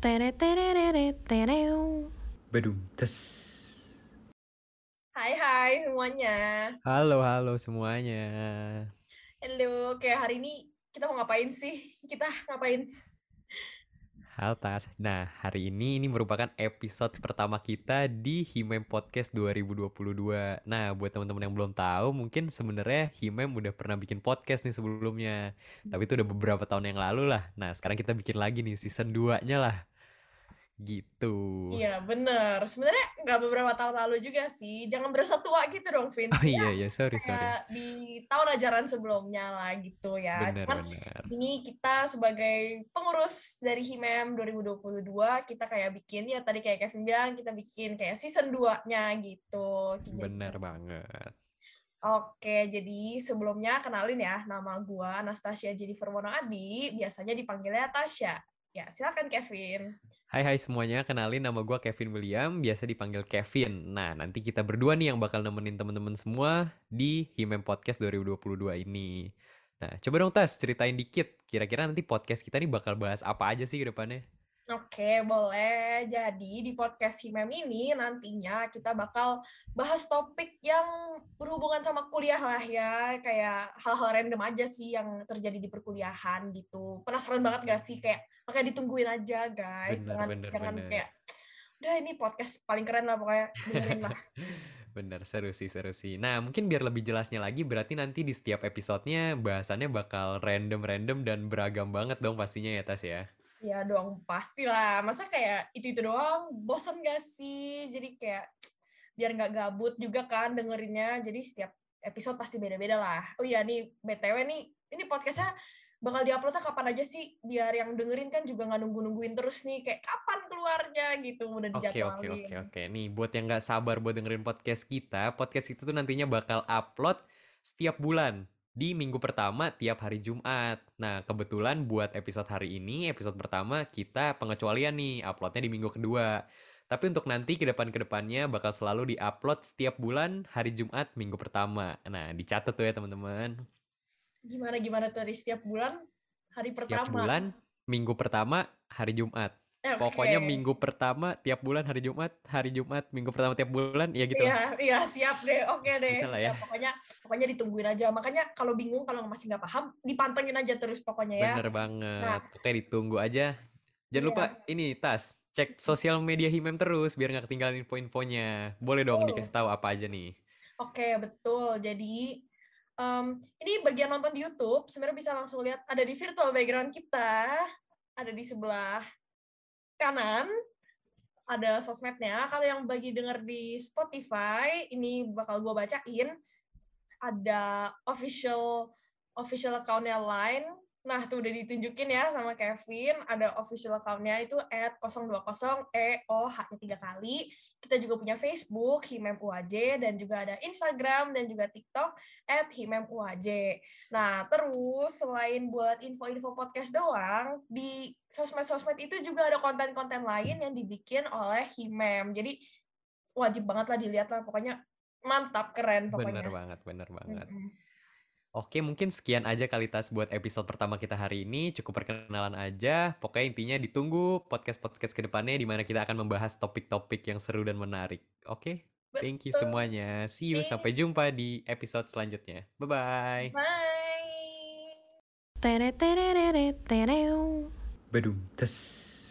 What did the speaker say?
Tere tererere tereu. Bedum tes. Hai hai semuanya. Halo halo semuanya. Halo, oke hari ini kita mau ngapain sih? Kita ngapain? Halo Tas. Nah, hari ini ini merupakan episode pertama kita di Himem Podcast 2022. Nah, buat teman-teman yang belum tahu, mungkin sebenarnya Himem udah pernah bikin podcast nih sebelumnya. Tapi itu udah beberapa tahun yang lalu lah. Nah, sekarang kita bikin lagi nih season 2-nya lah. Gitu. Iya bener. Sebenarnya nggak beberapa tahun lalu juga sih. Jangan berasa tua gitu dong, Vin. Oh iya iya, sorry sorry. Kayak di tahun ajaran sebelumnya lah gitu ya. Bener Cuman bener. ini kita sebagai pengurus dari HIMEM 2022 kita kayak bikin ya tadi kayak Kevin bilang kita bikin kayak season 2-nya gitu. Kayak Bener gitu. banget. Oke, jadi sebelumnya kenalin ya, nama gua Anastasia Jennifer Wonoadi, biasanya dipanggilnya Tasya. Ya, silakan Kevin. Hai hai semuanya, kenalin nama gue Kevin William, biasa dipanggil Kevin. Nah, nanti kita berdua nih yang bakal nemenin teman-teman semua di Himem Podcast 2022 ini. Nah, coba dong Tas, ceritain dikit. Kira-kira nanti podcast kita nih bakal bahas apa aja sih ke depannya? Oke, boleh. Jadi di podcast HIMEM ini nantinya kita bakal bahas topik yang berhubungan sama kuliah lah ya, kayak hal-hal random aja sih yang terjadi di perkuliahan gitu. Penasaran banget gak sih kayak makanya ditungguin aja guys, Bener, jangan bener, jangan bener. kayak udah ini podcast paling keren lah pokoknya dengerin lah. Bener, seru sih, seru sih. Nah, mungkin biar lebih jelasnya lagi, berarti nanti di setiap episodenya bahasannya bakal random-random dan beragam banget dong pastinya ya Tas ya? Ya dong, pastilah. Masa kayak itu-itu doang, bosan gak sih? Jadi kayak biar nggak gabut juga kan dengerinnya. Jadi setiap episode pasti beda-beda lah. Oh iya nih, BTW nih, ini podcastnya bakal diuploadnya kapan aja sih? Biar yang dengerin kan juga nggak nunggu-nungguin terus nih, kayak kapan keluarnya gitu, udah Oke oke dijadwalin. oke oke. Nih buat yang nggak sabar buat dengerin podcast kita, podcast kita tuh nantinya bakal upload setiap bulan di minggu pertama tiap hari Jumat. Nah kebetulan buat episode hari ini, episode pertama kita pengecualian nih, uploadnya di minggu kedua. Tapi untuk nanti ke depan-kedepannya bakal selalu diupload setiap bulan hari Jumat minggu pertama. Nah dicatat tuh ya teman-teman. Gimana-gimana tadi setiap bulan, hari Setiap pertama. bulan minggu pertama hari Jumat. Oke. Pokoknya minggu pertama tiap bulan hari Jumat, hari Jumat minggu pertama tiap bulan, ya gitu. Iya, iya siap deh. Oke deh. Bisa lah ya. pokoknya pokoknya ditungguin aja. Makanya kalau bingung kalau masih nggak paham, dipantengin aja terus pokoknya ya. Bener banget. Nah. Pokoknya ditunggu aja. Jangan Iya. lupa ini tas cek sosial media Himem terus biar nggak ketinggalan info-infonya. Boleh dong Betul. dikasih tahu apa aja nih. Oke, betul. Jadi em, ini bagian nonton di YouTube sebenarnya bisa langsung lihat ada di virtual background kita, ada di sebelah kanan ada sosmednya. Kalau yang bagi denger di Spotify, ini bakal gue bacain. Ada official official account-nya Line. Nah, tuh udah ditunjukin ya sama Kevin. Ada official account-nya itu at 020EOH-nya tiga kali. Kita juga punya Facebook, Himem UAJ, dan juga ada Instagram dan juga TikTok at Himem UAJ. Nah, terus selain buat info-info podcast doang, di sosmed-sosmed itu juga ada konten-konten lain yang dibikin oleh Himem. Jadi wajib banget lah dilihat lah, pokoknya mantap, keren pokoknya. Bener banget, bener banget. Mm-mm. Oke, mungkin sekian aja kali tas buat episode pertama kita hari ini. Cukup perkenalan aja. Pokoknya intinya ditunggu podcast-podcast ke depannya di mana kita akan membahas topik-topik yang seru dan menarik. Oke? Thank you Betul. semuanya. See you. Thank Sampai jumpa di episode selanjutnya. Bye-bye. Bye. Tere tereu. Bedum tes.